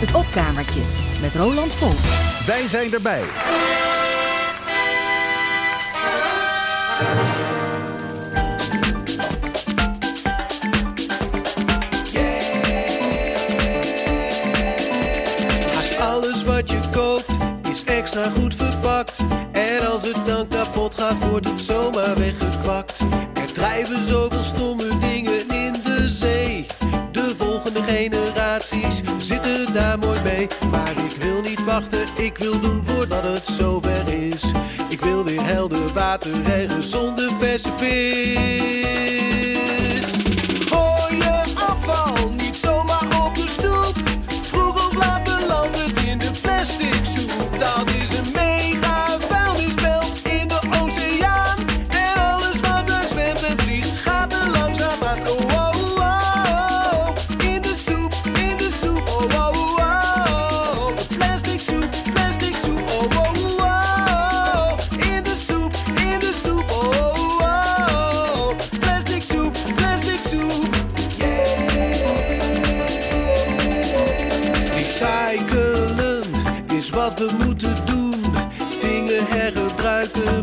Het opkamertje met Roland Vol. Wij zijn erbij. Haast alles wat je koopt is extra goed verpakt. En als het dan kapot gaat, wordt het zomaar weggekwakt. Er drijven zoveel stomme dingen in de zee. De volgende generaties zitten daar mooi mee. Maar ik wil niet wachten, ik wil doen voordat het zover is. Ik wil weer helder water en gezonde verse vis. Gooi je afval niet zomaar op de stoep. Vroeg of laat belandt in de plastic soep. Dat is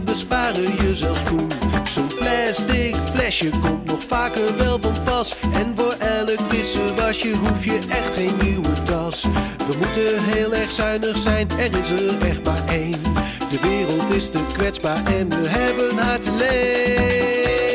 besparen jezelf spoen. Zo'n plastic flesje komt nog vaker wel van pas. En voor elk wasje hoef je echt geen nieuwe tas. We moeten heel erg zuinig zijn, er is er echt maar één. De wereld is te kwetsbaar en we hebben haar te leen.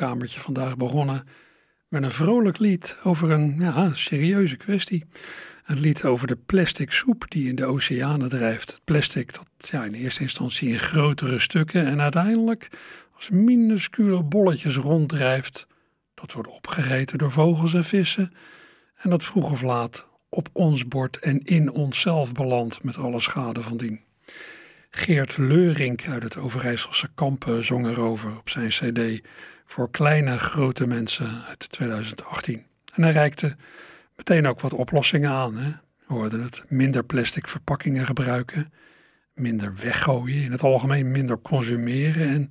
Het vandaag begonnen met een vrolijk lied over een ja, serieuze kwestie. Een lied over de plastic soep die in de oceanen drijft. Het plastic dat ja, in eerste instantie in grotere stukken en uiteindelijk als minuscule bolletjes ronddrijft. Dat wordt opgegeten door vogels en vissen. En dat vroeg of laat op ons bord en in onszelf belandt met alle schade van dien. Geert Leurink uit het Overijsselse Kampen zong erover op zijn cd voor kleine grote mensen uit 2018. En hij reikte meteen ook wat oplossingen aan. Hè? We hoorden het, minder plastic verpakkingen gebruiken, minder weggooien, in het algemeen minder consumeren en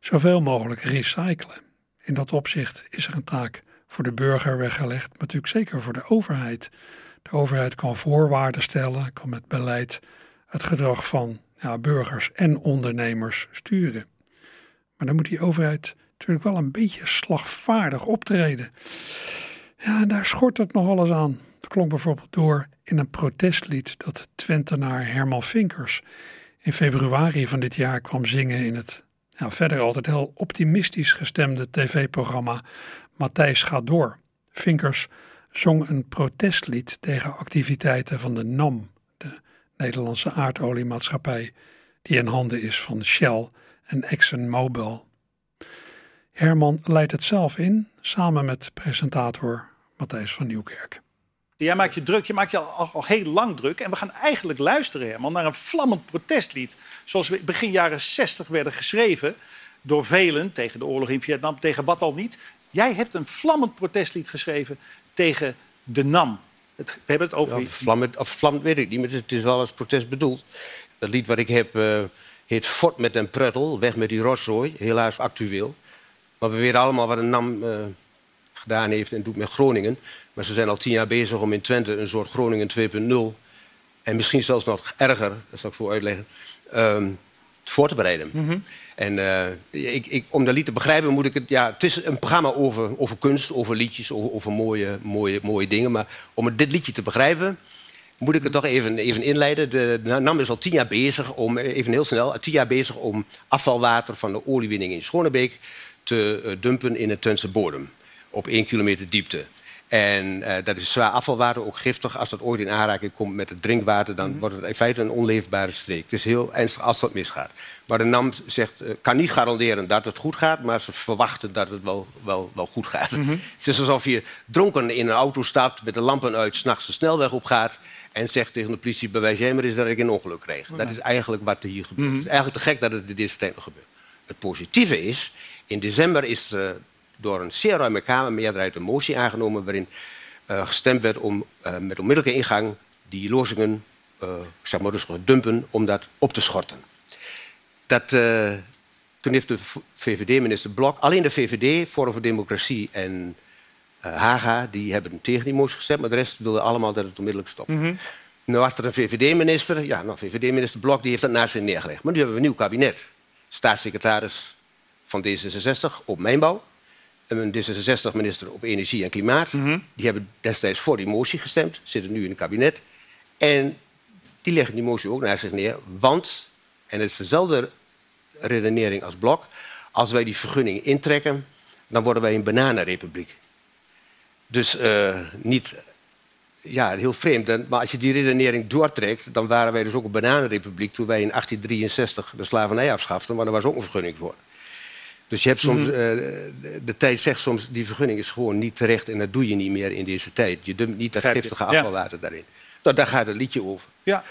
zoveel mogelijk recyclen. In dat opzicht is er een taak voor de burger weggelegd, maar natuurlijk zeker voor de overheid. De overheid kan voorwaarden stellen, kan met beleid het gedrag van ja, burgers en ondernemers sturen. Maar dan moet die overheid natuurlijk wel een beetje slagvaardig optreden. Ja, en daar schort het nog alles aan. Dat klonk bijvoorbeeld door in een protestlied dat Twentenaar Herman Vinkers in februari van dit jaar kwam zingen in het ja, verder altijd heel optimistisch gestemde tv-programma Matthijs gaat door. Vinkers zong een protestlied tegen activiteiten van de NAM, de Nederlandse aardoliemaatschappij, die in handen is van Shell en ExxonMobil. Herman leidt het zelf in, samen met presentator Matthijs van Nieuwkerk. Jij maakt je druk, je maakt je al, al heel lang druk. En we gaan eigenlijk luisteren, Herman, naar een vlammend protestlied. Zoals we begin jaren 60 werden geschreven door velen tegen de oorlog in Vietnam, tegen wat al niet. Jij hebt een vlammend protestlied geschreven tegen de NAM. Het, we hebben het over... Ja, vlammend, of vlammend weet ik niet, maar het is, het is wel als protest bedoeld. Dat lied wat ik heb eh, heet Fort met een pruttel, weg met die rotzooi. Helaas actueel. Maar we weten allemaal wat een NAM eh, gedaan heeft en doet met Groningen. Maar ze zijn al tien jaar bezig om in Twente een soort Groningen 2.0... en misschien zelfs nog erger, dat zal ik zo uitleggen... ehm, voor te bereiden. En eh, ik, ik, om dat lied te begrijpen moet ik het... Ja, het is een programma over, over kunst, over liedjes, over, over mooie, mooie, mooie dingen. Maar om het- dit liedje te begrijpen moet ik het toch even, even inleiden. De, de NAM is al tien jaar bezig om, even heel snel, tien jaar bezig om afvalwater van de oliewinning in Schonebeek te eh, dumpen in het Twentse bodem. Op één kilometer diepte. En eh, dat is zwaar afvalwater, ook giftig. Als dat ooit in aanraking komt met het drinkwater, dan wordt het in feite een onleefbare streek. Het is heel ernstig als dat misgaat. Maar de NAM zegt, eh, kan niet garanderen dat het goed gaat, maar ze verwachten dat het wel, wel, wel goed gaat. Het is alsof je dronken in een auto stapt, met de lampen uit, s'nachts de snelweg op gaat en zegt tegen de politie, bewijs jij maar eens dat ik een ongeluk kreeg. Dat is eigenlijk wat er hier gebeurt. Het is eigenlijk te gek dat het in deze tijd nog gebeurt. Het positieve is, in december is er eh, door een zeer ruime Kamermeerderheid een motie aangenomen waarin eh, gestemd werd om eh, met onmiddellijke ingang die lozingen zeg maar dus dumpen om dat op te schorten. Dat, toen heeft de VVD-minister Blok, alleen de VVD, Forum voor Democratie en Haga, die hebben tegen die motie gestemd, maar de rest wilde allemaal dat het onmiddellijk stopt. Nu was er een VVD-minister, ja, nou, VVD-minister Blok, die heeft dat naast zich neergelegd. Maar nu hebben we een nieuw kabinet. Staatssecretaris van D66 op mijnbouw. En een D66-minister op energie en klimaat. Die hebben destijds voor die motie gestemd, zitten nu in het kabinet. En die leggen die motie ook naast zich neer, want, en het is dezelfde redenering als Blok, als wij die vergunning intrekken, dan worden wij een bananenrepubliek. Dus eh, niet, ja, heel vreemd. Maar als je die redenering doortrekt, dan waren wij dus ook een bananenrepubliek toen wij in 1863 de slavernij afschaften, maar daar was ook een vergunning voor. Dus je hebt soms, Mhm. eh, de, de tijd zegt soms, die vergunning is gewoon niet terecht en dat doe je niet meer in deze tijd. Je dumpt niet dat giftige Ja. afvalwater daarin. Nou, daar gaat het liedje over. Ja.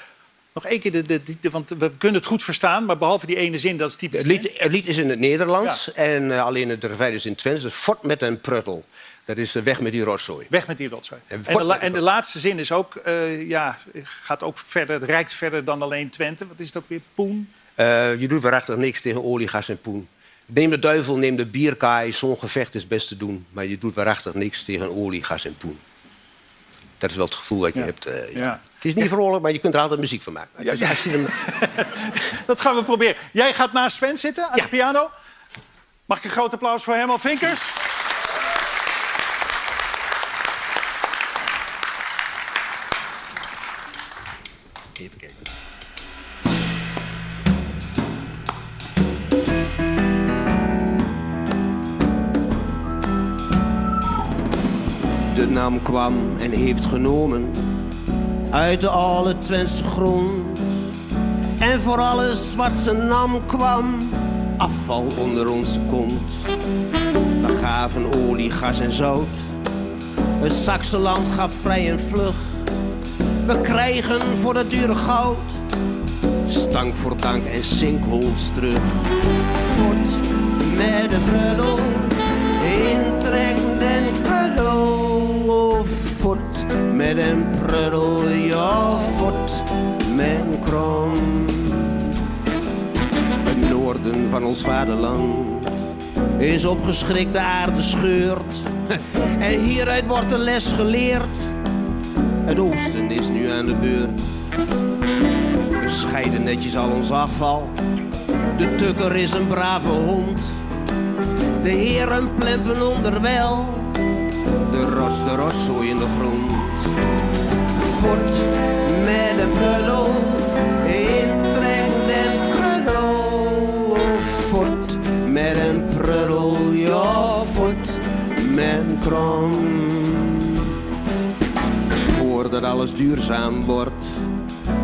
Nog één keer, de, de, de- want we kunnen het goed verstaan, maar behalve die ene zin, dat is typisch. Het lied, het lied is in het Nederlands en eh, alleen het refrein is in Twents. Dus fort met een pruttel. Dat is de weg met die rotzooi. Weg met die rotzooi. En En, de, en laatste zin is ook, eh, ja, gaat ook verder, het reikt verder dan alleen Twente. Wat is het ook weer? Poen? Eh, je doet waarachtig niks tegen olie, gas en poen. Neem de duivel, neem de bierkaai, zo'n gevecht is best te doen. Maar je doet waarachtig niks tegen olie, gas en poen. Dat is wel het gevoel dat je Ja. hebt. eh, ja. Het is niet vrolijk, maar je kunt er altijd muziek van maken. Ja, Dus Dat gaan we proberen. Jij gaat naast Sven zitten aan de piano. Mag ik een groot applaus voor Herman Vinkers? Naam kwam en heeft genomen uit de alle Twentse grond. En voor alles wat zijn naam kwam, afval onder onze kont. We gaven olie, gas en zout. Het Saxeland gaf vrij en vlug. We krijgen voor dat dure goud stank voor dank en sinkhols terug. Voort met de bruddel, intrek den met een bruddel, ja, voort met een krom. Het noorden van ons vaderland is opgeschrikt, de aarde scheurt. En hieruit wordt de les geleerd. Het oosten is nu aan de beurt. We scheiden netjes al ons afval. De tukker is een brave hond. De heren plempen onderwel. De rots, de rotzooi in de grond. Voort met bruddel. Intrek den bruddel. Voort met een pruddel. Ja, voort met een krom voordat alles duurzaam wordt.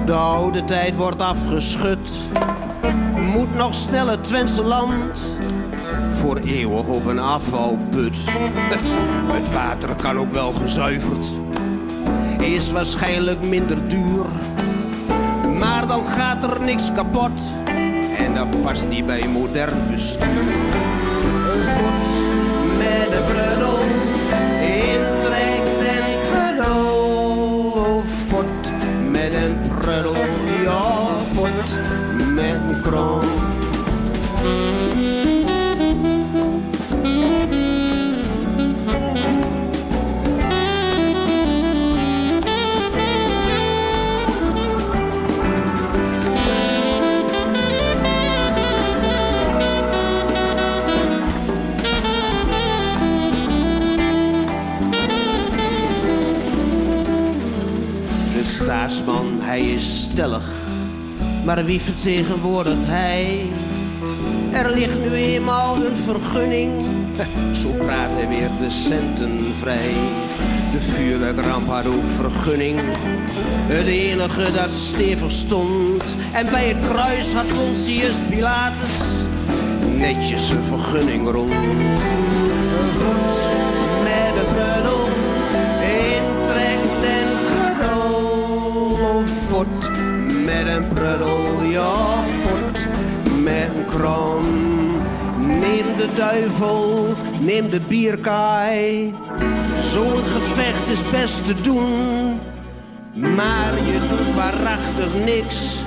De oude tijd wordt afgeschud. Moet nog snel het Twentse land voor eeuwig op een afvalput. Het water kan ook wel gezuiverd, is waarschijnlijk minder duur. Maar dan gaat er niks kapot En dat past niet bij modern bestuur. Voet met de prudel, intrek den prudel. Voet met een prudel, ja, voet met een kroon. Staatsman, hij is stellig, maar wie vertegenwoordigt hij? Er ligt nu eenmaal een vergunning, zo praat hij weer de centen vrij. De vuurwerkramp had ook vergunning, het enige dat stevig stond. En bij het kruis had Pontius Pilatus netjes een vergunning rond. Voet met de prudel, met een prudel, ja, voet met een kroon. Neem de duivel, neem de bierkaai. Zo'n gevecht is best te doen, maar je doet waarachtig niks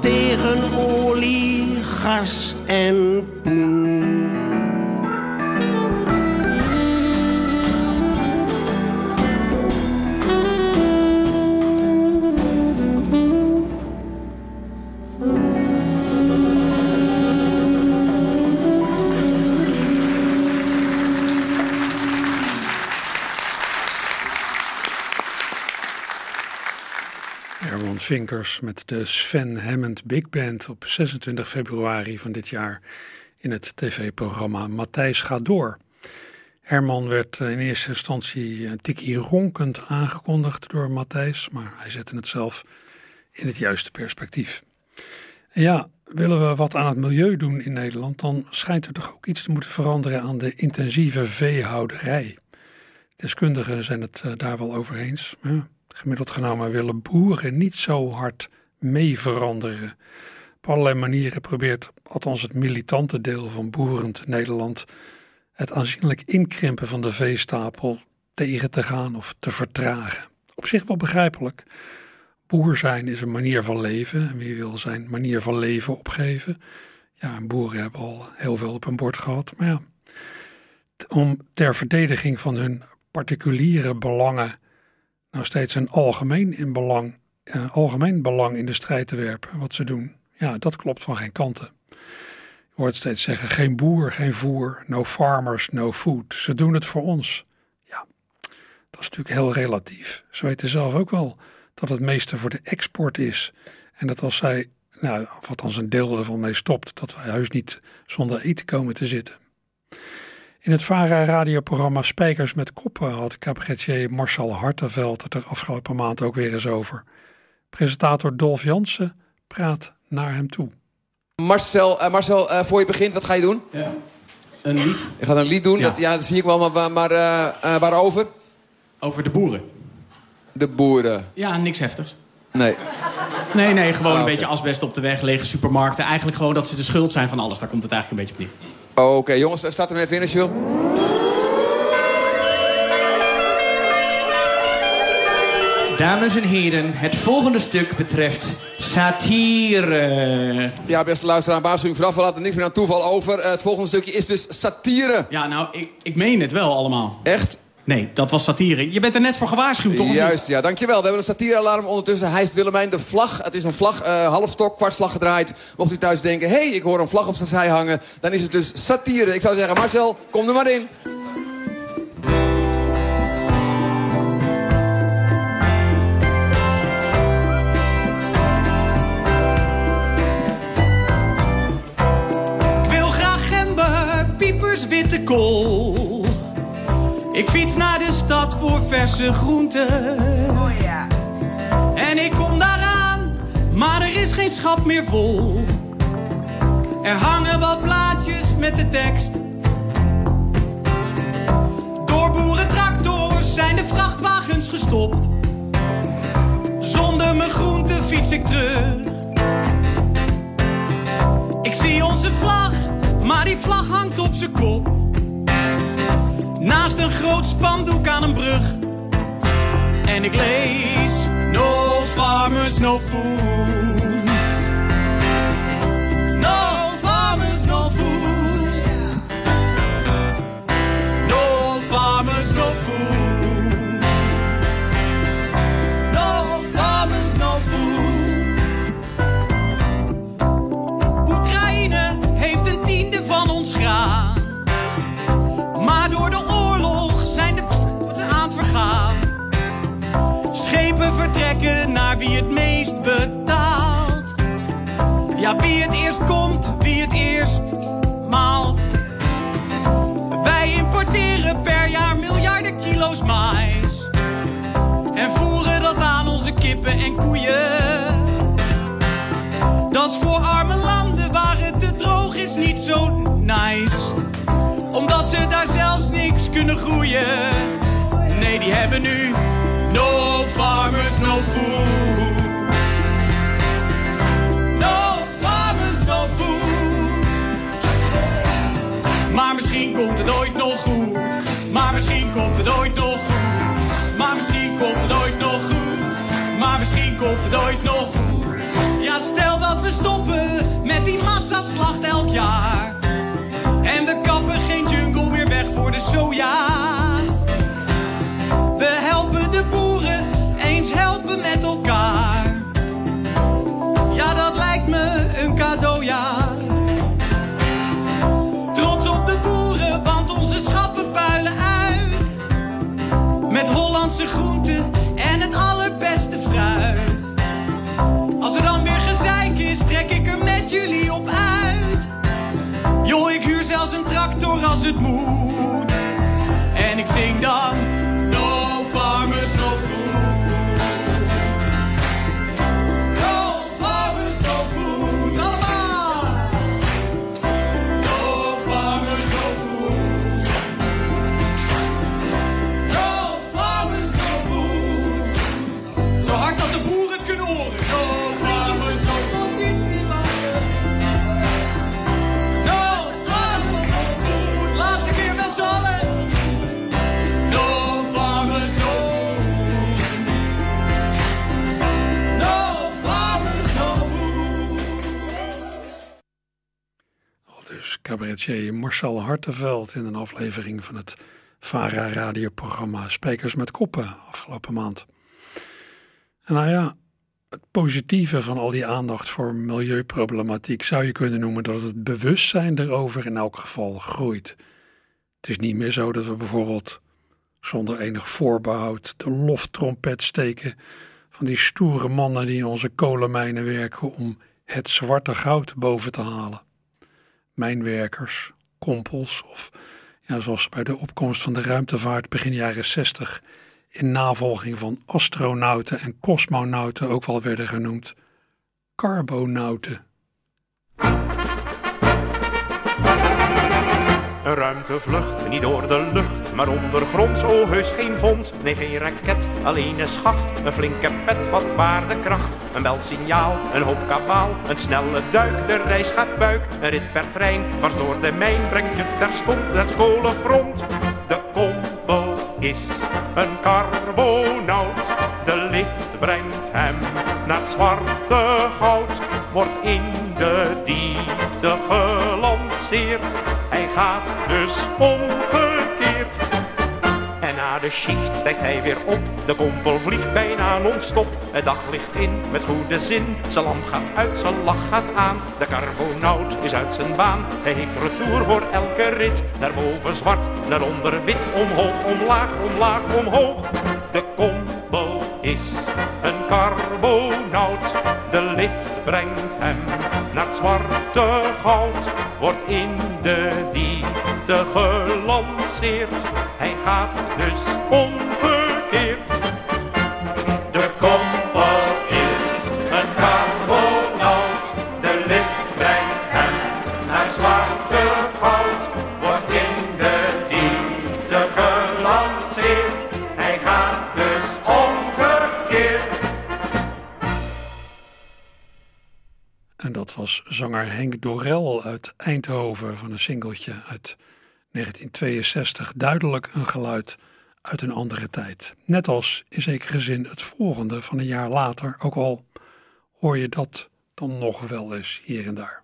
tegen olie, gas en poen. Vinkers met de Sven Hammond Big Band op 26 februari van dit jaar in het tv-programma Matthijs gaat door. Herman werd in eerste instantie een tikkie ronkend aangekondigd door Matthijs, maar hij zette het zelf in het juiste perspectief. Ja, willen we wat aan het milieu doen in Nederland, dan schijnt er toch ook iets te moeten veranderen aan de intensieve veehouderij. Deskundigen zijn het eh, daar wel over eens. Gemiddeld genomen willen boeren niet zo hard mee veranderen. Op allerlei manieren probeert althans het militante deel van boerend Nederland het aanzienlijk inkrimpen van de veestapel tegen te gaan of te vertragen. Op zich wel begrijpelijk. Boer zijn is een manier van leven en wie wil zijn manier van leven opgeven? Ja, en boeren hebben al heel veel op hun bord gehad, maar ja, om ter verdediging van hun particuliere belangen nou steeds een algemeen, in belang, een algemeen belang in de strijd te werpen, wat ze doen. Ja, dat klopt van geen kanten. Je hoort steeds zeggen, geen boer, geen voer, no farmers, no food. Ze doen het voor ons. Ja, dat is natuurlijk heel relatief. Ze weten zelf ook wel dat het meeste voor de export is. En dat als zij, nou, of althans een deel ervan mee stopt, dat wij juist niet zonder eten komen te zitten. In het VARA radioprogramma Spijkers met Koppen had cabaretier Marcel Hartenveld het er afgelopen maand ook weer eens over. Presentator Dolf Jansen praat naar hem toe. Marcel, eh, Marcel eh, voor je begint, wat ga je doen? Ja. Een lied Je gaat een lied doen, Ja. dat, ja, dat zie ik wel, maar, maar, eh, eh, waarover? over de boeren. De boeren. Ja, niks heftigs. Nee. Nee, nee, gewoon Ah, een oké. beetje asbest op de weg, lege supermarkten. Eigenlijk gewoon dat ze de schuld zijn van alles. Daar komt het eigenlijk een beetje op neer. Oké, jongens, start hem even in als je wil. Dames en heren, het volgende stuk betreft satire. Ja, beste luisteraar, waarschuwing vooraf, we laten niks meer aan toeval over. Eh, het volgende stukje is dus satire. Ja, nou, ik, ik meen het wel allemaal. Echt? Nee, dat was satire. Je bent er net voor gewaarschuwd, toch? Juist, ja, dankjewel. We hebben een satirealarm. Ondertussen hijst Willemijn de vlag. Het is een vlag, eh half stok, kwartslag gedraaid. Mocht u thuis denken, hé, hey, ik hoor een vlag op zijn zij hangen... dan is het dus satire. Ik zou zeggen, Marcel, kom er maar in. Ik wil graag gember, piepers, witte kool. Ik fiets naar de stad voor verse groenten. En ik kom daaraan, maar er is geen schap meer vol. Er hangen wat plaatjes met de tekst. Door boerentractors zijn de vrachtwagens gestopt. Zonder mijn groente fiets ik terug. Ik zie onze vlag, maar die vlag hangt op zijn kop. Naast een groot spandoek aan een brug. En ik lees: No farmers, no food. No farmers, no food. No farmers, no. Vertrekken naar wie het meest betaalt. Ja, wie het eerst komt, wie het eerst maalt. Wij importeren per jaar miljarden kilo's mais. En voeren dat aan onze kippen en koeien. Dat is voor arme landen waar het te droog is niet zo nice. Omdat ze daar zelfs niks kunnen groeien. Nee, die hebben nu Maar misschien komt het ooit nog goed. Maar misschien komt het ooit nog goed. Maar misschien komt het ooit nog goed. Maar misschien komt het ooit nog goed. Ja, stel dat we stoppen met die massaslacht elk jaar. En we kappen geen jungle meer weg voor de soja. Als het moet. En ik zing dan... cabaretier Marcel Hartenveld in een aflevering van het VARA radioprogramma Spijkers met Koppen afgelopen maand. En nou ja, het positieve van al die aandacht voor milieuproblematiek zou je kunnen noemen dat het bewustzijn erover in elk geval groeit. Het is niet meer zo dat we bijvoorbeeld zonder enig voorbehoud de loftrompet steken van die stoere mannen die in onze kolenmijnen werken om het zwarte goud boven te halen mijnwerkers, kompels of ja, zoals bij de opkomst van de ruimtevaart begin jaren 60 in navolging van astronauten en cosmonauten ook wel werden genoemd, carbonauten. Een ruimtevlucht, niet door de lucht, maar ondergronds. Oh, heus geen fonds, nee geen raket, alleen een schacht. Een flinke pet van zwaartekracht, een belsignaal, een hoop kabaal. Een snelle duik, de reis gaat buik. Een rit per trein, dwars door de mijn, brengt je terstond het kolenfront. De is een carbonaut, de lift brengt hem naar het zwarte goud. Wordt in de diepte gelanceerd, hij gaat dus omgekeerd. Na de schicht stijgt hij weer op, de kompel vliegt bijna non-stop. Het daglicht in met goede zin, zijn lamp gaat uit, zijn lach gaat aan. De carbonaut is uit zijn baan, hij heeft retour voor elke rit. Daarboven zwart, daaronder wit, omhoog, omlaag, omlaag, omhoog. De kompel is een carbonaut, de lift brengt hem naar het zwarte goud. Wordt in de diepte gelanceerd, hij gaat dus omgekeerd. De kompel is een carbonaut, de lift brengt hem naar zwarte goud. Wordt in de diepte gelanceerd, hij gaat dus omgekeerd. En dat was zanger Henk Dorel uit Eindhoven van een singeltje uit 1962. Duidelijk een geluid uit een andere tijd. Net als in zekere zin het volgende van een jaar later, ook al hoor je dat dan nog wel eens hier en daar.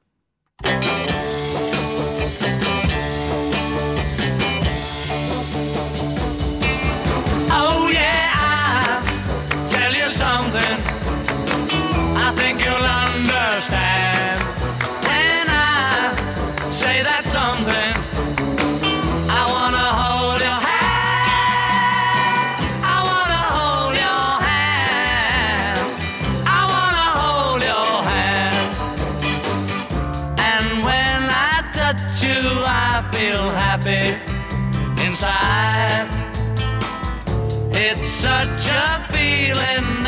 Oh yeah, tell you something. I think you'll understand It's such a feeling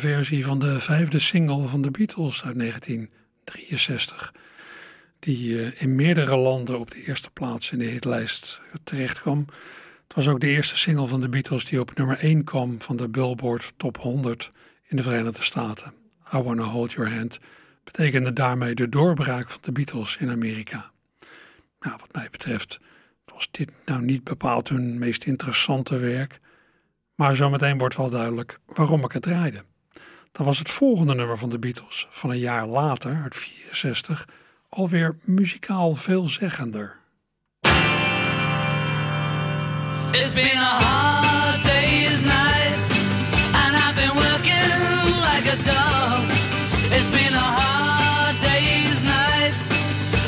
versie van de vijfde single van de Beatles uit 1963. Die eh, in meerdere landen op de eerste plaats in de hitlijst terecht kwam. Het was ook de eerste single van de Beatles die op nummer 1 kwam van de Billboard Top 100 in de Verenigde Staten. I Wanna Hold Your Hand betekende daarmee de doorbraak van de Beatles in Amerika. Nou, wat mij betreft was dit nou niet bepaald hun meest interessante werk. Maar zometeen wordt wel duidelijk waarom ik het draaide. Dan was het volgende nummer van de Beatles van een jaar later, uit 64, alweer muzikaal veelzeggender. It's been a hard day's night, and I've been working like a dog. It's been a hard day's night.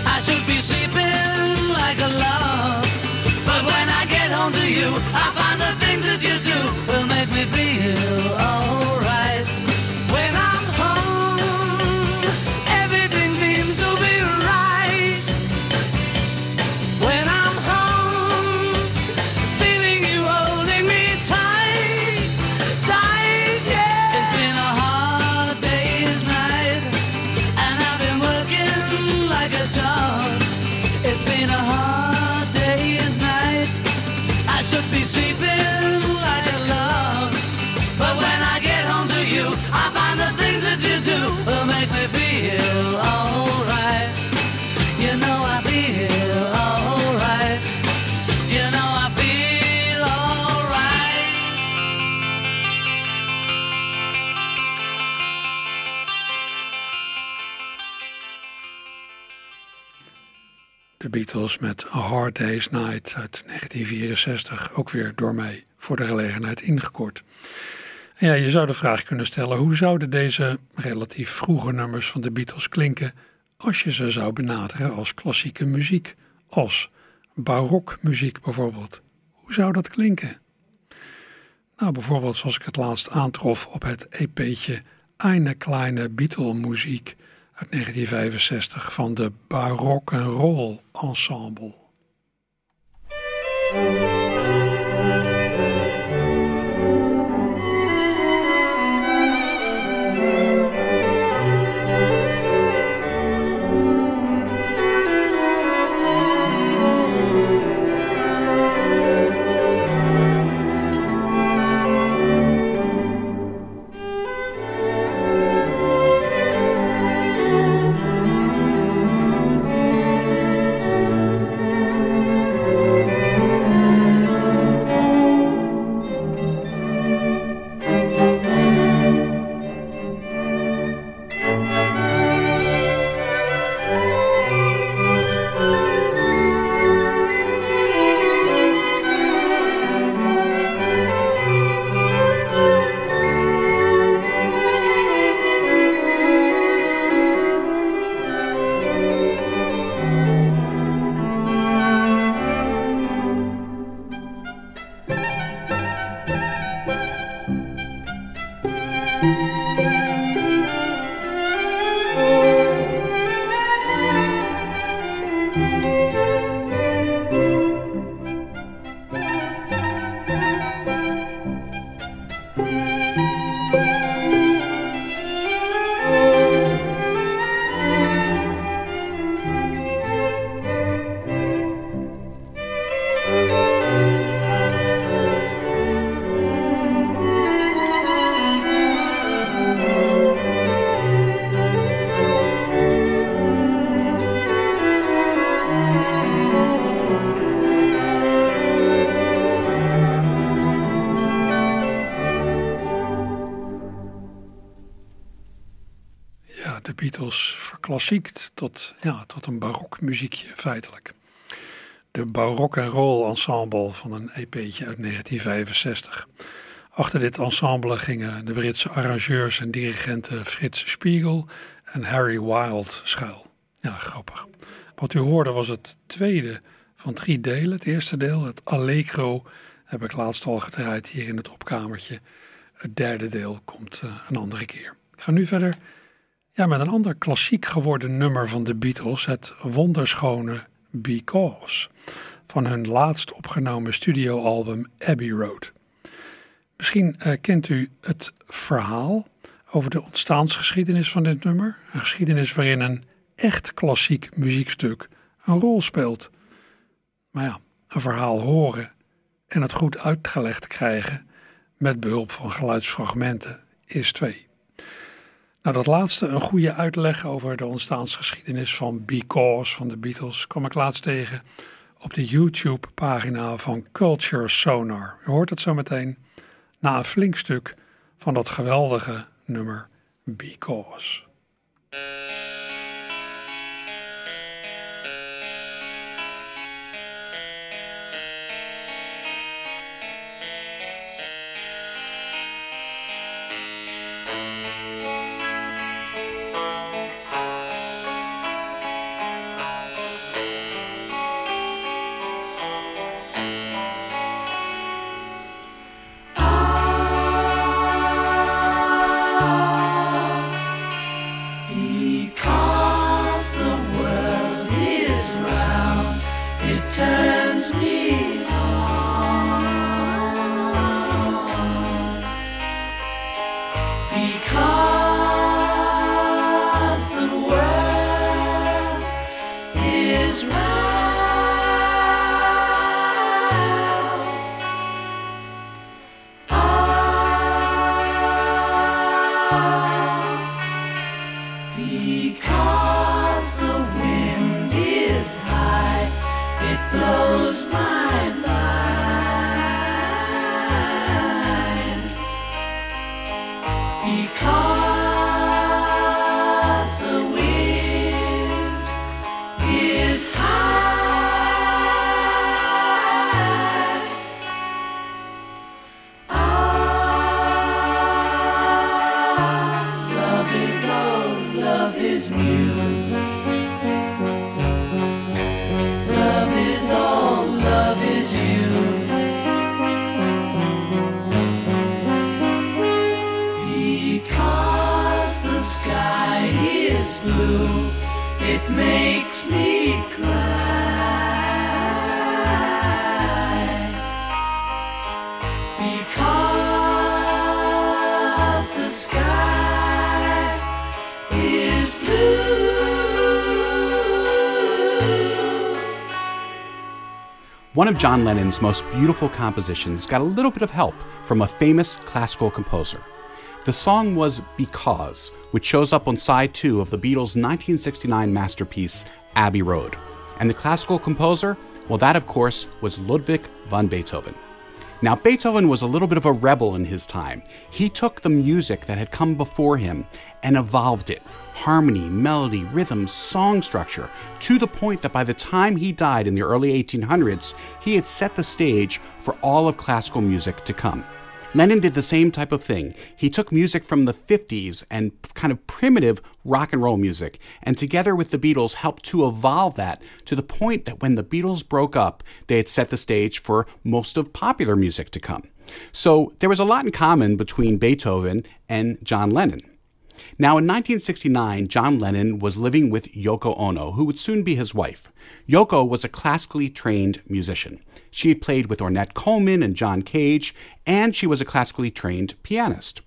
I should be sleeping like a log. But when I get home to you, I Hard Day's Night uit 1964, ook weer door mij voor de gelegenheid ingekort. En ja, je zou de vraag kunnen stellen, hoe zouden deze relatief vroege nummers van de Beatles klinken als je ze zou benaderen als klassieke muziek, als barokmuziek bijvoorbeeld? Hoe zou dat klinken? Nou, bijvoorbeeld zoals ik het laatst aantrof op het EP'tje Eine kleine Beatle-muziek uit 1965 van de Barok Roll Ensemble. When Beatles verklassiekt tot, ja, tot een barok muziekje feitelijk. De Barok en Roll Ensemble van een EP'tje uit 1965. Achter dit ensemble gingen de Britse arrangeurs en dirigenten Frits Spiegel en Harry Wild schuil. Ja, grappig. Wat u hoorde was het tweede van drie delen. Het eerste deel, het Allegro, heb ik laatst al gedraaid hier in het opkamertje. Het derde deel komt eh, een andere keer. Ik ga nu verder ja, met een ander klassiek geworden nummer van de Beatles, het wonderschone Because, van hun laatst opgenomen studioalbum Abbey Road. Misschien eh, kent u het verhaal over de ontstaansgeschiedenis van dit nummer, een geschiedenis waarin een echt klassiek muziekstuk een rol speelt. Maar ja, een verhaal horen en het goed uitgelegd krijgen met behulp van geluidsfragmenten is twee. Nou, dat laatste, een goede uitleg over de ontstaansgeschiedenis van Because van de Beatles, kwam ik laatst tegen op de YouTube-pagina van Culture Sonar. U hoort het zo meteen na een flink stuk van dat geweldige nummer Because. Because One of John Lennon's most beautiful compositions got a little bit of help from a famous classical composer. The song was Because, which shows up on side two of the Beatles' 1969 masterpiece, Abbey Road. And the classical composer? Well, that, of course, was Ludwig van Beethoven. Now, Beethoven was a little bit of a rebel in his time. He took the music that had come before him and evolved it harmony, melody, rhythm, song structure to the point that by the time he died in the early 1800s, he had set the stage for all of classical music to come. Lennon did the same type of thing. He took music from the 50s and kind of primitive rock and roll music, and together with the Beatles helped to evolve that to the point that when the Beatles broke up, they had set the stage for most of popular music to come. So there was a lot in common between Beethoven and John Lennon. Now, in 1969, John Lennon was living with Yoko Ono, who would soon be his wife. Yoko was a classically trained musician. She had played with Ornette Coleman and John Cage, and she was a classically trained pianist.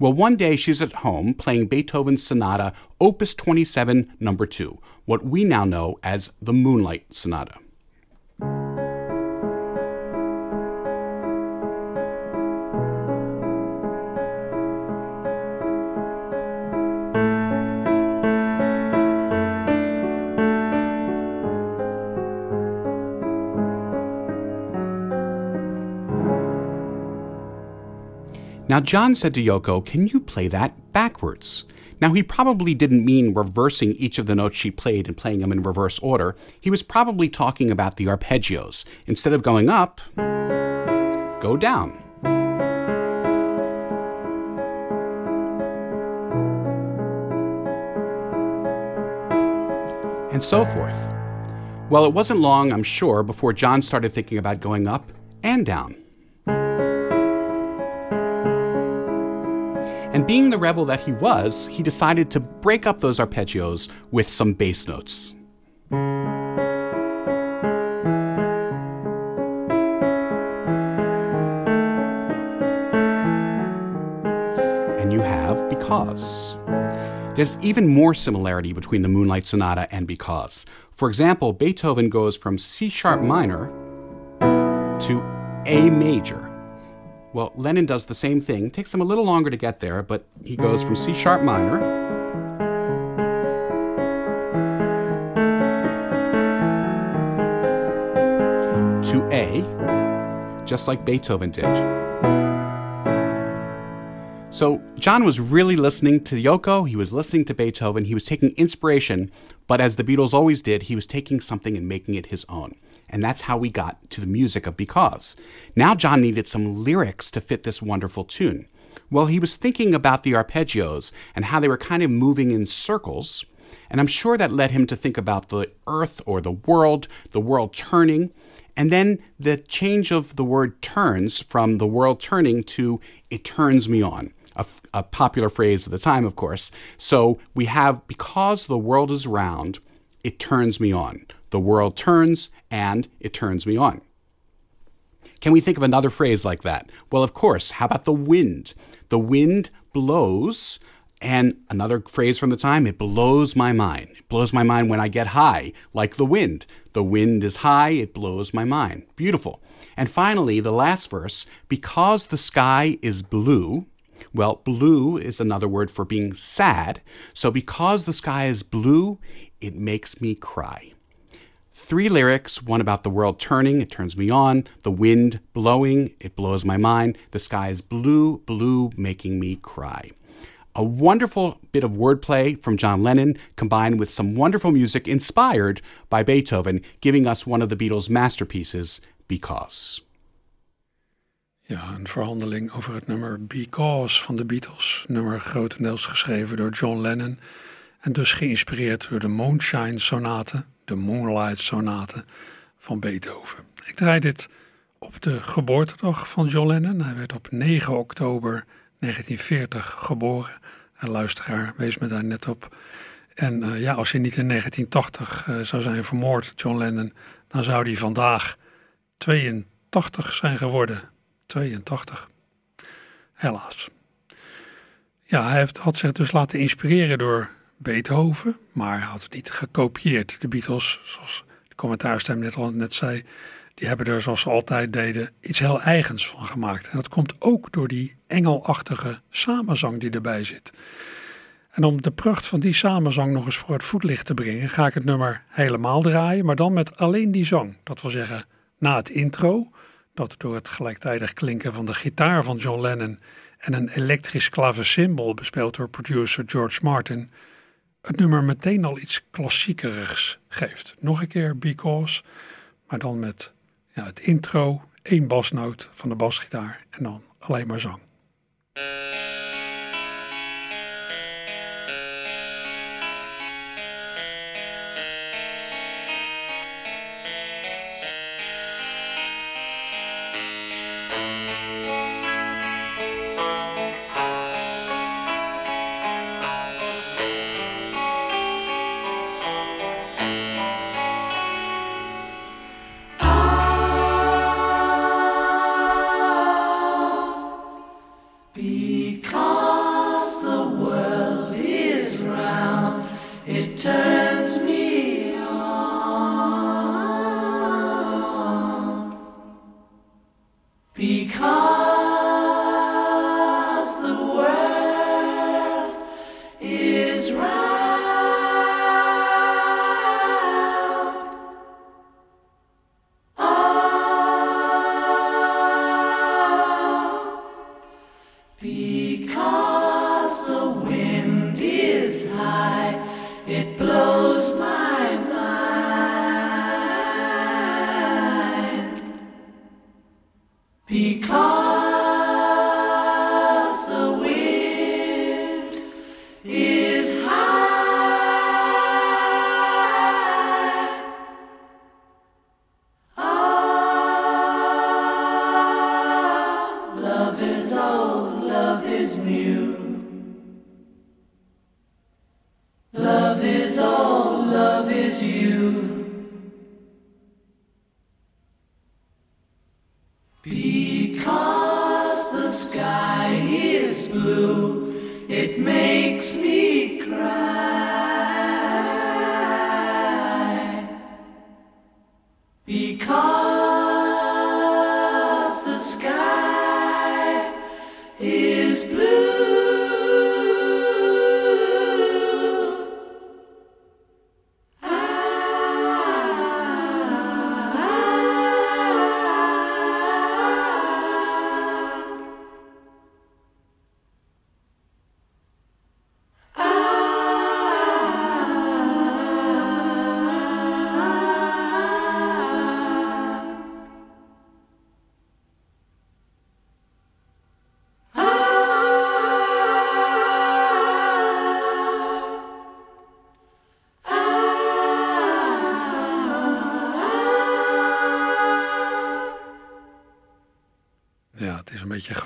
Well, one day she's at home playing Beethoven's Sonata, Opus 27, number 2, what we now know as the Moonlight Sonata. Now, John said to Yoko, Can you play that backwards? Now, he probably didn't mean reversing each of the notes she played and playing them in reverse order. He was probably talking about the arpeggios. Instead of going up, go down. And so forth. Well, it wasn't long, I'm sure, before John started thinking about going up and down. And being the rebel that he was, he decided to break up those arpeggios with some bass notes. And you have because. There's even more similarity between the Moonlight Sonata and because. For example, Beethoven goes from C sharp minor to A major. Well, Lennon does the same thing. Takes him a little longer to get there, but he goes from C sharp minor to A, just like Beethoven did. So John was really listening to Yoko, he was listening to Beethoven, he was taking inspiration, but as the Beatles always did, he was taking something and making it his own. And that's how we got to the music of Because. Now John needed some lyrics to fit this wonderful tune. Well, he was thinking about the arpeggios and how they were kind of moving in circles, and I'm sure that led him to think about the earth or the world, the world turning, and then the change of the word turns from the world turning to it turns me on. A, popular phrase at the time, of course. So we have because the world is round, it turns me on. The world turns and it turns me on. Can we think of another phrase like that? Well, of course. How about the wind? The wind blows, and another phrase from the time, it blows my mind. It blows my mind when I get high, like the wind. The wind is high, it blows my mind. Beautiful. And finally, the last verse, because the sky is blue, well, blue is another word for being sad. So because the sky is blue, it makes me cry. Three lyrics one about the world turning, it turns me on, the wind blowing, it blows my mind, the sky is blue, blue, making me cry. A wonderful bit of wordplay from John Lennon combined with some wonderful music inspired by Beethoven, giving us one of the Beatles' masterpieces, Because. Ja, een verhandeling over het nummer Because van de Beatles. Nummer grotendeels geschreven door John Lennon. En dus geïnspireerd door de Moonshine Sonate, de Moonlight Sonate van Beethoven. Ik draai dit op de geboortedag van John Lennon. Hij werd op 9 oktober 1940 geboren. Een luisteraar wees me daar net op. En eh, ja, als hij niet in 1980 eh, zou zijn vermoord, John Lennon, dan zou hij vandaag 82 zijn geworden. 82. Helaas. Ja, hij heeft, had zich dus laten inspireren door Beethoven, maar hij had het niet gekopieerd. De Beatles, zoals de commentaarstem net al net zei, die hebben er zoals ze altijd deden iets heel eigens van gemaakt. En dat komt ook door die engelachtige samenzang die erbij zit. En om de pracht van die samenzang nog eens voor het voetlicht te brengen, ga ik het nummer helemaal draaien, maar dan met alleen die zang. Dat wil zeggen, na het intro, dat door het gelijktijdig klinken van de gitaar van John Lennon en een elektrisch klavecimbal bespeeld door producer George Martin, het nummer meteen al iets klassiekerigs geeft. Nog een keer Because, maar dan met ja, het intro, één basnoot van de basgitaar en dan alleen maar zang.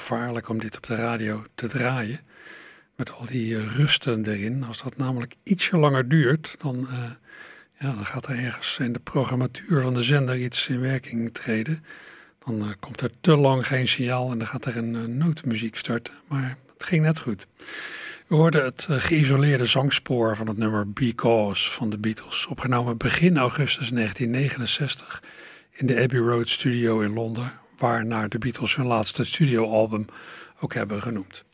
Gevaarlijk om dit op de radio te draaien. Met al die eh, rusten erin. Als dat namelijk ietsje langer duurt, dan, eh, ja, dan gaat er ergens in de programmatuur van de zender iets in werking treden. Dan eh, komt er te lang geen signaal en dan gaat er een eh, nootmuziek starten. Maar het ging net goed. We hoorden het geïsoleerde zangspoor van het nummer Because van de Beatles. Opgenomen begin augustus 1969 in de Abbey Road Studio in Londen. Waarnaar de Beatles hun laatste studioalbum ook hebben genoemd.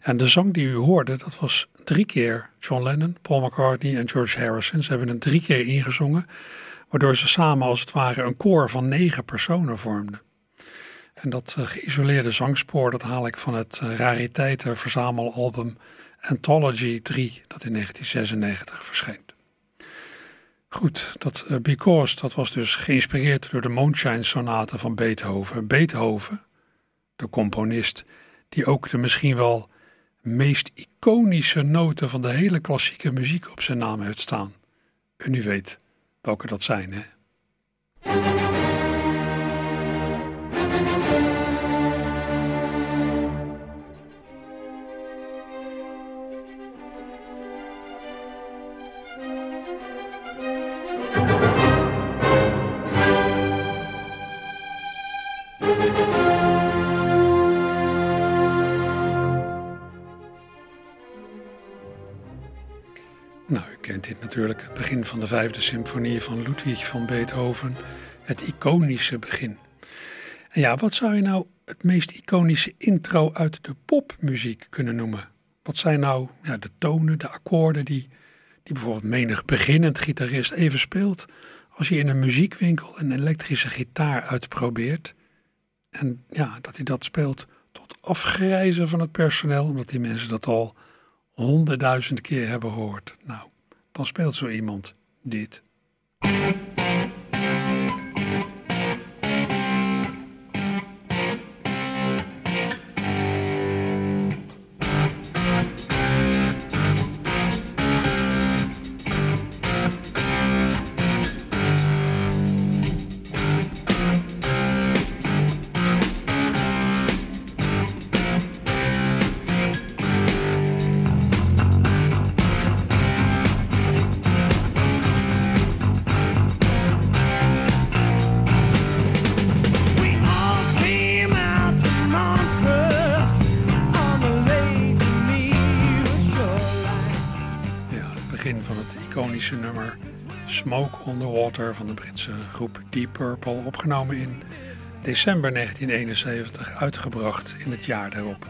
En de zang die u hoorde, dat was drie keer John Lennon, Paul McCartney en George Harrison. Ze hebben het drie keer ingezongen, waardoor ze samen als het ware een koor van negen personen vormden. En dat eh, geïsoleerde zangspoor, dat haal ik van het uh, rariteitenverzamelalbum Anthology 3, dat in 1996 verscheen. Goed, dat uh, Because, dat was dus geïnspireerd door de Moonshine Sonate van Beethoven. Beethoven, de componist, die ook de misschien wel meest iconische noten van de hele klassieke muziek op zijn naam heeft staan. En u weet welke dat zijn, hè? Van de vijfde symfonie van Ludwig van Beethoven, het iconische begin. En ja, wat zou je nou het meest iconische intro uit de popmuziek kunnen noemen? Wat zijn nou ja, de tonen, de akkoorden die, die bijvoorbeeld menig beginnend gitarist even speelt als je in een muziekwinkel een elektrische gitaar uitprobeert? En ja, dat hij dat speelt tot afgrijzen van het personeel, omdat die mensen dat al honderdduizend keer hebben gehoord. Nou, dan speelt zo iemand dit. Iconische nummer Smoke on the Water van de Britse groep Deep Purple, opgenomen in december 1971, uitgebracht in het jaar daarop.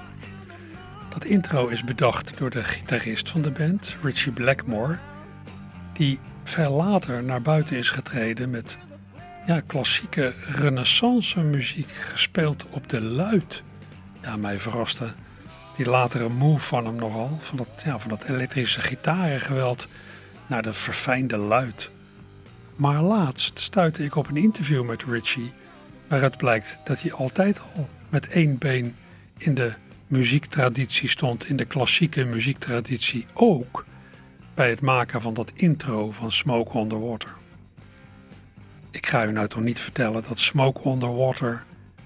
Dat intro is bedacht door de gitarist van de band, Richie Blackmore, die veel later naar buiten is getreden met ja, klassieke renaissance muziek gespeeld op de luid. Ja, mij verraste die latere move van hem nogal, van dat, ja, van dat elektrische gitarengeweld naar de verfijnde luid. Maar laatst stuitte ik op een interview met Richie, waaruit blijkt dat hij altijd al met één been in de muziektraditie stond, in de klassieke muziektraditie ook bij het maken van dat intro van Smoke on the Water. Ik ga u nou toch niet vertellen dat Smoke on the Water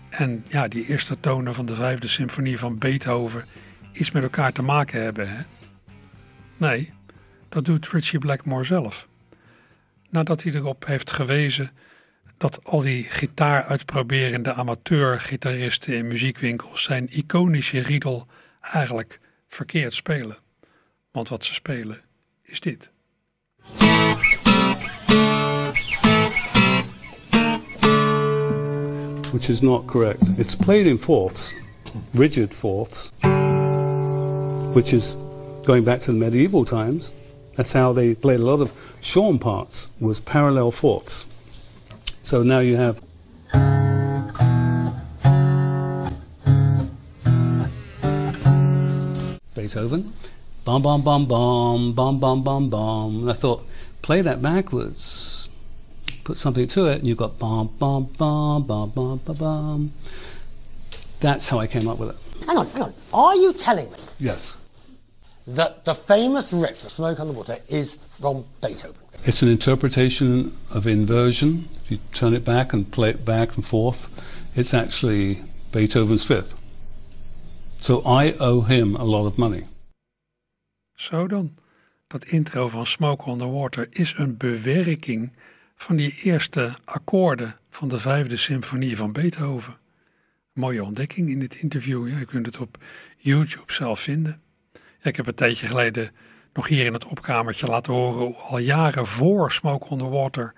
en ja, die eerste tonen van de vijfde symfonie van Beethoven iets met elkaar te maken hebben. Hè? Nee, dat doet Richie Blackmore zelf. Nadat hij erop heeft gewezen dat al die gitaaruitproberende amateur-gitaristen in muziekwinkels zijn iconische riedel eigenlijk verkeerd spelen. Want wat ze spelen is dit. which is not correct. It's played in fourths, rigid fourths, which is going back to the medieval times. That's how they played a lot of shorn parts was parallel fourths. So now you have Beethoven, bum bum bum bum bum bum bum bum. And I thought, play that backwards, put something to it, and you've got bum bum bum bum bum bum bum. That's how I came up with it. Hang on, hang on. Are you telling me Yes. That the famous riff Smoke on the Water is from Beethoven? It's an interpretation of inversion. If you turn it back and play it back and forth, it's actually Beethoven's fifth. So I owe him a lot of money. Zo dan. Dat intro van Smoke on the Water is een bewerking van die eerste akkoorden van de vijfde symfonie van Beethoven. Mooie ontdekking in dit interview. Ja, je kunt het op YouTube zelf vinden. Ik heb een tijdje geleden nog hier in het opkamertje laten horen hoe al jaren voor Smoke on the Water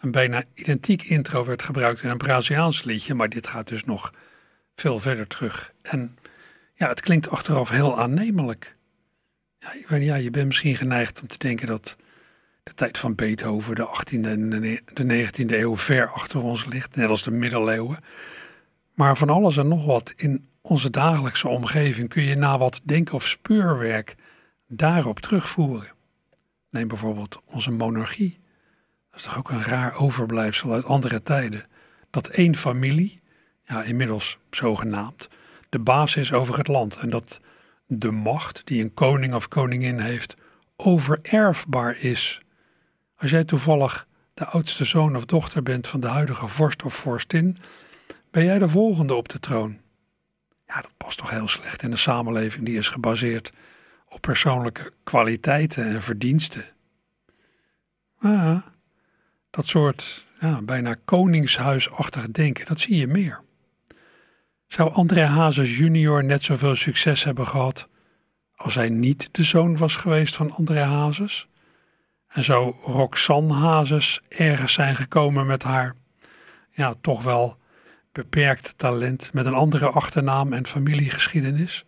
een bijna identiek intro werd gebruikt in een Braziliaans liedje. Maar dit gaat dus nog veel verder terug. En ja, het klinkt achteraf heel aannemelijk. Ja, ik weet ja, je bent misschien geneigd om te denken dat de tijd van Beethoven, de 18e en de 19e eeuw, ver achter ons ligt, net als de middeleeuwen. Maar van alles en nog wat in onze dagelijkse omgeving kun je na wat denk- of speurwerk daarop terugvoeren. Neem bijvoorbeeld onze monarchie. Dat is toch ook een raar overblijfsel uit andere tijden. Dat één familie, ja inmiddels zogenaamd, de baas is over het land. En dat de macht die een koning of koningin heeft, overerfbaar is. Als jij toevallig de oudste zoon of dochter bent van de huidige vorst of vorstin, ben jij de volgende op de troon. Ja, dat past toch heel slecht in een samenleving die is gebaseerd op persoonlijke kwaliteiten en verdiensten. Ja, dat soort ja, bijna koningshuisachtig denken, dat zie je meer. Zou André Hazes junior net zoveel succes hebben gehad als hij niet de zoon was geweest van André Hazes? En zou Roxanne Hazes ergens zijn gekomen met haar, ja, toch wel beperkt talent met een andere achternaam en familiegeschiedenis?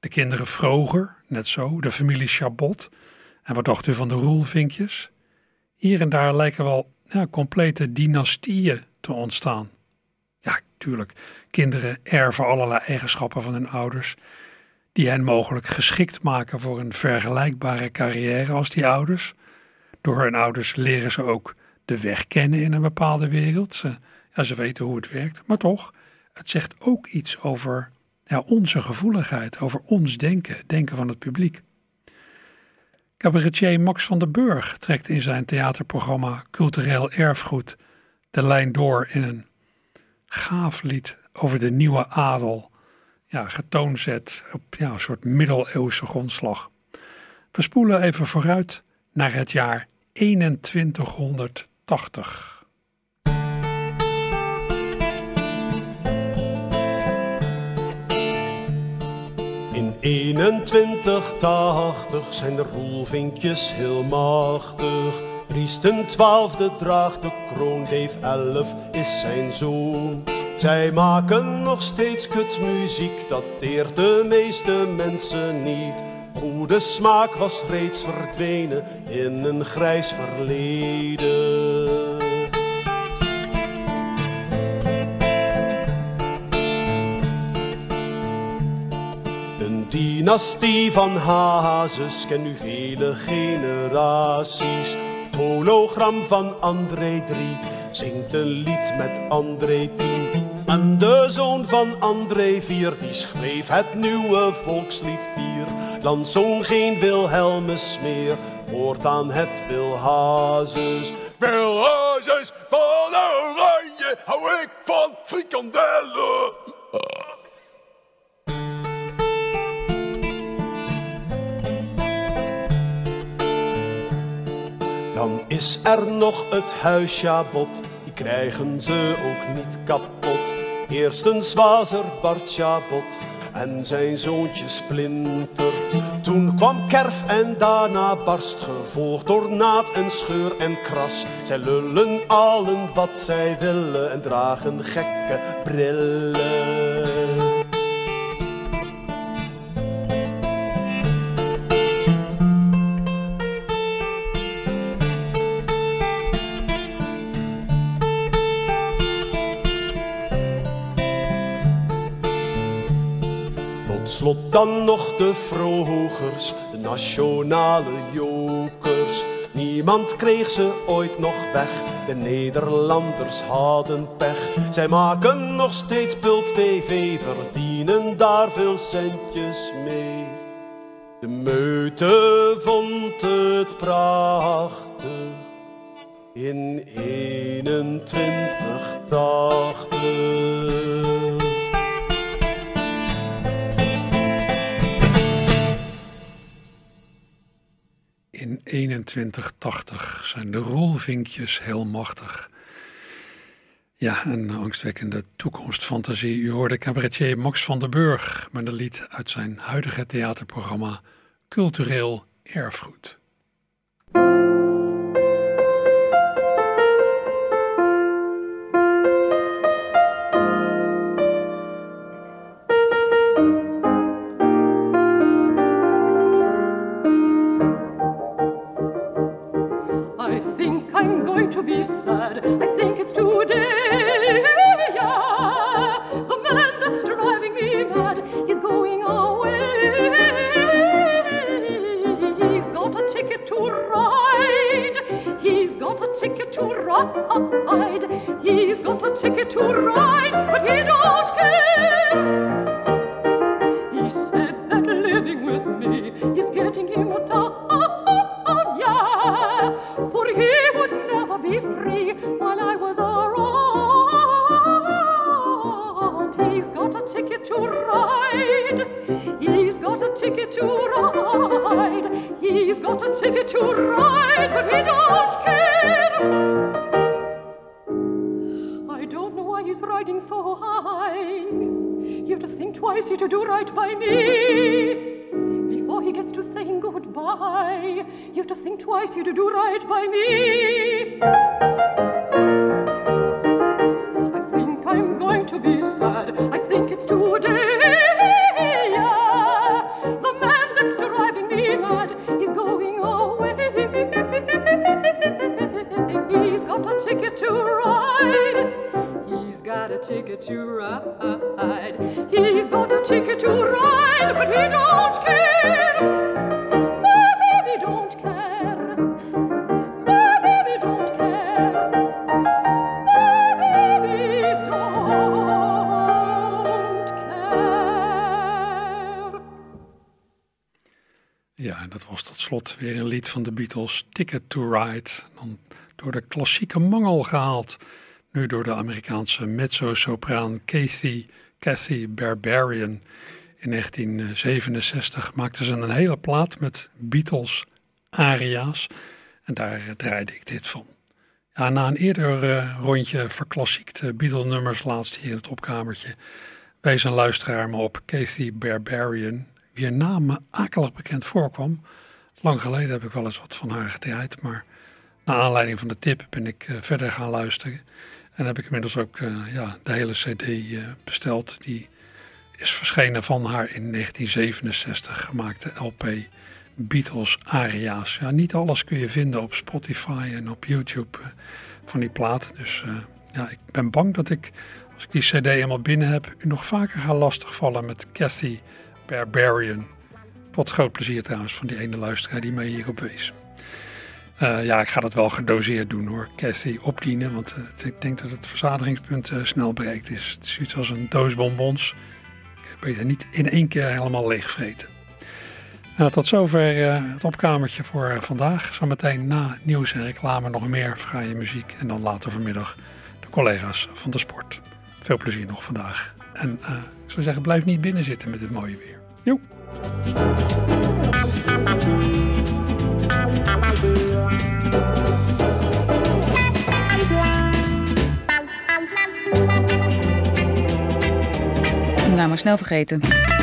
De kinderen Vroger, net zo, de familie Chabot. En wat dacht u van de roelvinkjes? Hier en daar lijken wel ja, complete dynastieën te ontstaan. Ja, tuurlijk, kinderen erven allerlei eigenschappen van hun ouders, die hen mogelijk geschikt maken voor een vergelijkbare carrière als die ouders. Door hun ouders leren ze ook de weg kennen in een bepaalde wereld. Ze, ja, ze weten hoe het werkt, maar toch, het zegt ook iets over onze gevoeligheid, over ons denken, denken van het publiek. Cabaretier Max van der Burg trekt in zijn theaterprogramma Cultureel Erfgoed de lijn door in een gaaf lied over de nieuwe adel. Ja, getoonzet op ja, een soort middeleeuwse grondslag. We spoelen even vooruit naar het jaar 2180. 2180 zijn de roelvinkjes heel machtig. Ries ten twaalfde draagt de kroon, Dave elf is zijn zoon. Zij maken nog steeds kutmuziek, dat deert de meeste mensen niet. Goede smaak was reeds verdwenen in een grijs verleden. Dynastie van hazes ken nu vele generaties. Hologram van André 3 zingt een lied met André 10. En de zoon van André Vier, die schreef het nieuwe volkslied 4. Dan zong geen Wilhelmus meer, hoort aan het Wilhazes. Wilhazes van Oranje, hou ik van frikandellen. Dan is er nog het huisjabot, die krijgen ze ook niet kapot. Eerstens was er Bart Jabot en zijn zoontje Splinter. Toen kwam Kerf en daarna Barst, gevolgd door Naad en Scheur en Kras. Zij lullen allen wat zij willen en dragen gekke brillen. Dan nog de vrogers, de nationale jokers. Niemand kreeg ze ooit nog weg, de Nederlanders hadden pech. Zij maken nog steeds pulp tv, verdienen daar veel centjes mee. De meute vond het prachtig in 2180. 2180 zijn de rolvinkjes heel machtig. Ja, een angstwekkende toekomstfantasie. U hoorde cabaretier Max van der Burg met een lied uit zijn huidige theaterprogramma Cultureel Erfgoed. Sad. I think it's today. Yeah. The man that's driving me mad is going away. He's got a ticket to ride. He's got a ticket to ride. He's got a ticket to ride, but he don't care. He said ticket to ride, but he don't care. I don't know why he's riding so high. You have to think twice, you to do right by me. Before he gets to saying goodbye, you have to think twice, you to do right by me. I think I'm going to be sad. I think it's too today. A ticket to ride. He's got a ticket to ride, but he don't care. My baby don't care. My baby don't care. Baby don't care. Ja, dat was tot slot weer een lied van de Beatles, Ticket to Ride. Dan door de klassieke mangel gehaald. Nu door de Amerikaanse mezzo-sopraan Kathy, Kathy Barbarian. In 1967 maakte ze een hele plaat met Beatles aria's. En daar draaide ik dit van. Ja, na een eerder eh, rondje verklassiekte Beatle-nummers laatst hier in het opkamertje... wees een luisteraar me op Kathy Barbarian, wier naam me akelig bekend voorkwam. Lang geleden heb ik wel eens wat van haar gedraaid, maar naar aanleiding van de tip ben ik eh, verder gaan luisteren. En heb ik inmiddels ook eh, ja, de hele CD eh, besteld. Die is verschenen van haar in 1967 gemaakte LP Beatles Aria's. Ja, niet alles kun je vinden op Spotify en op YouTube eh, van die plaat. Dus ja, ik ben bang dat ik, als ik die CD helemaal binnen heb, u nog vaker ga lastigvallen met Kathy Barbarian. Tot groot plezier trouwens van die ene luisteraar die mij hierop wees. Eh, ja, ik ga dat wel gedoseerd doen hoor, Cathy, opdienen. Want eh, ik denk dat het verzadigingspunt eh, snel bereikt is. Het is zoiets als een doos bonbons. Beter niet in één keer helemaal leegvreten. Nou, tot zover het opkamertje voor vandaag. Zometeen na nieuws en reclame nog meer fraaie muziek. En dan later vanmiddag de collega's van de sport. Veel plezier nog vandaag. En ik zou zeggen, blijf niet binnen zitten met dit mooie weer. Joe. Maar snel vergeten.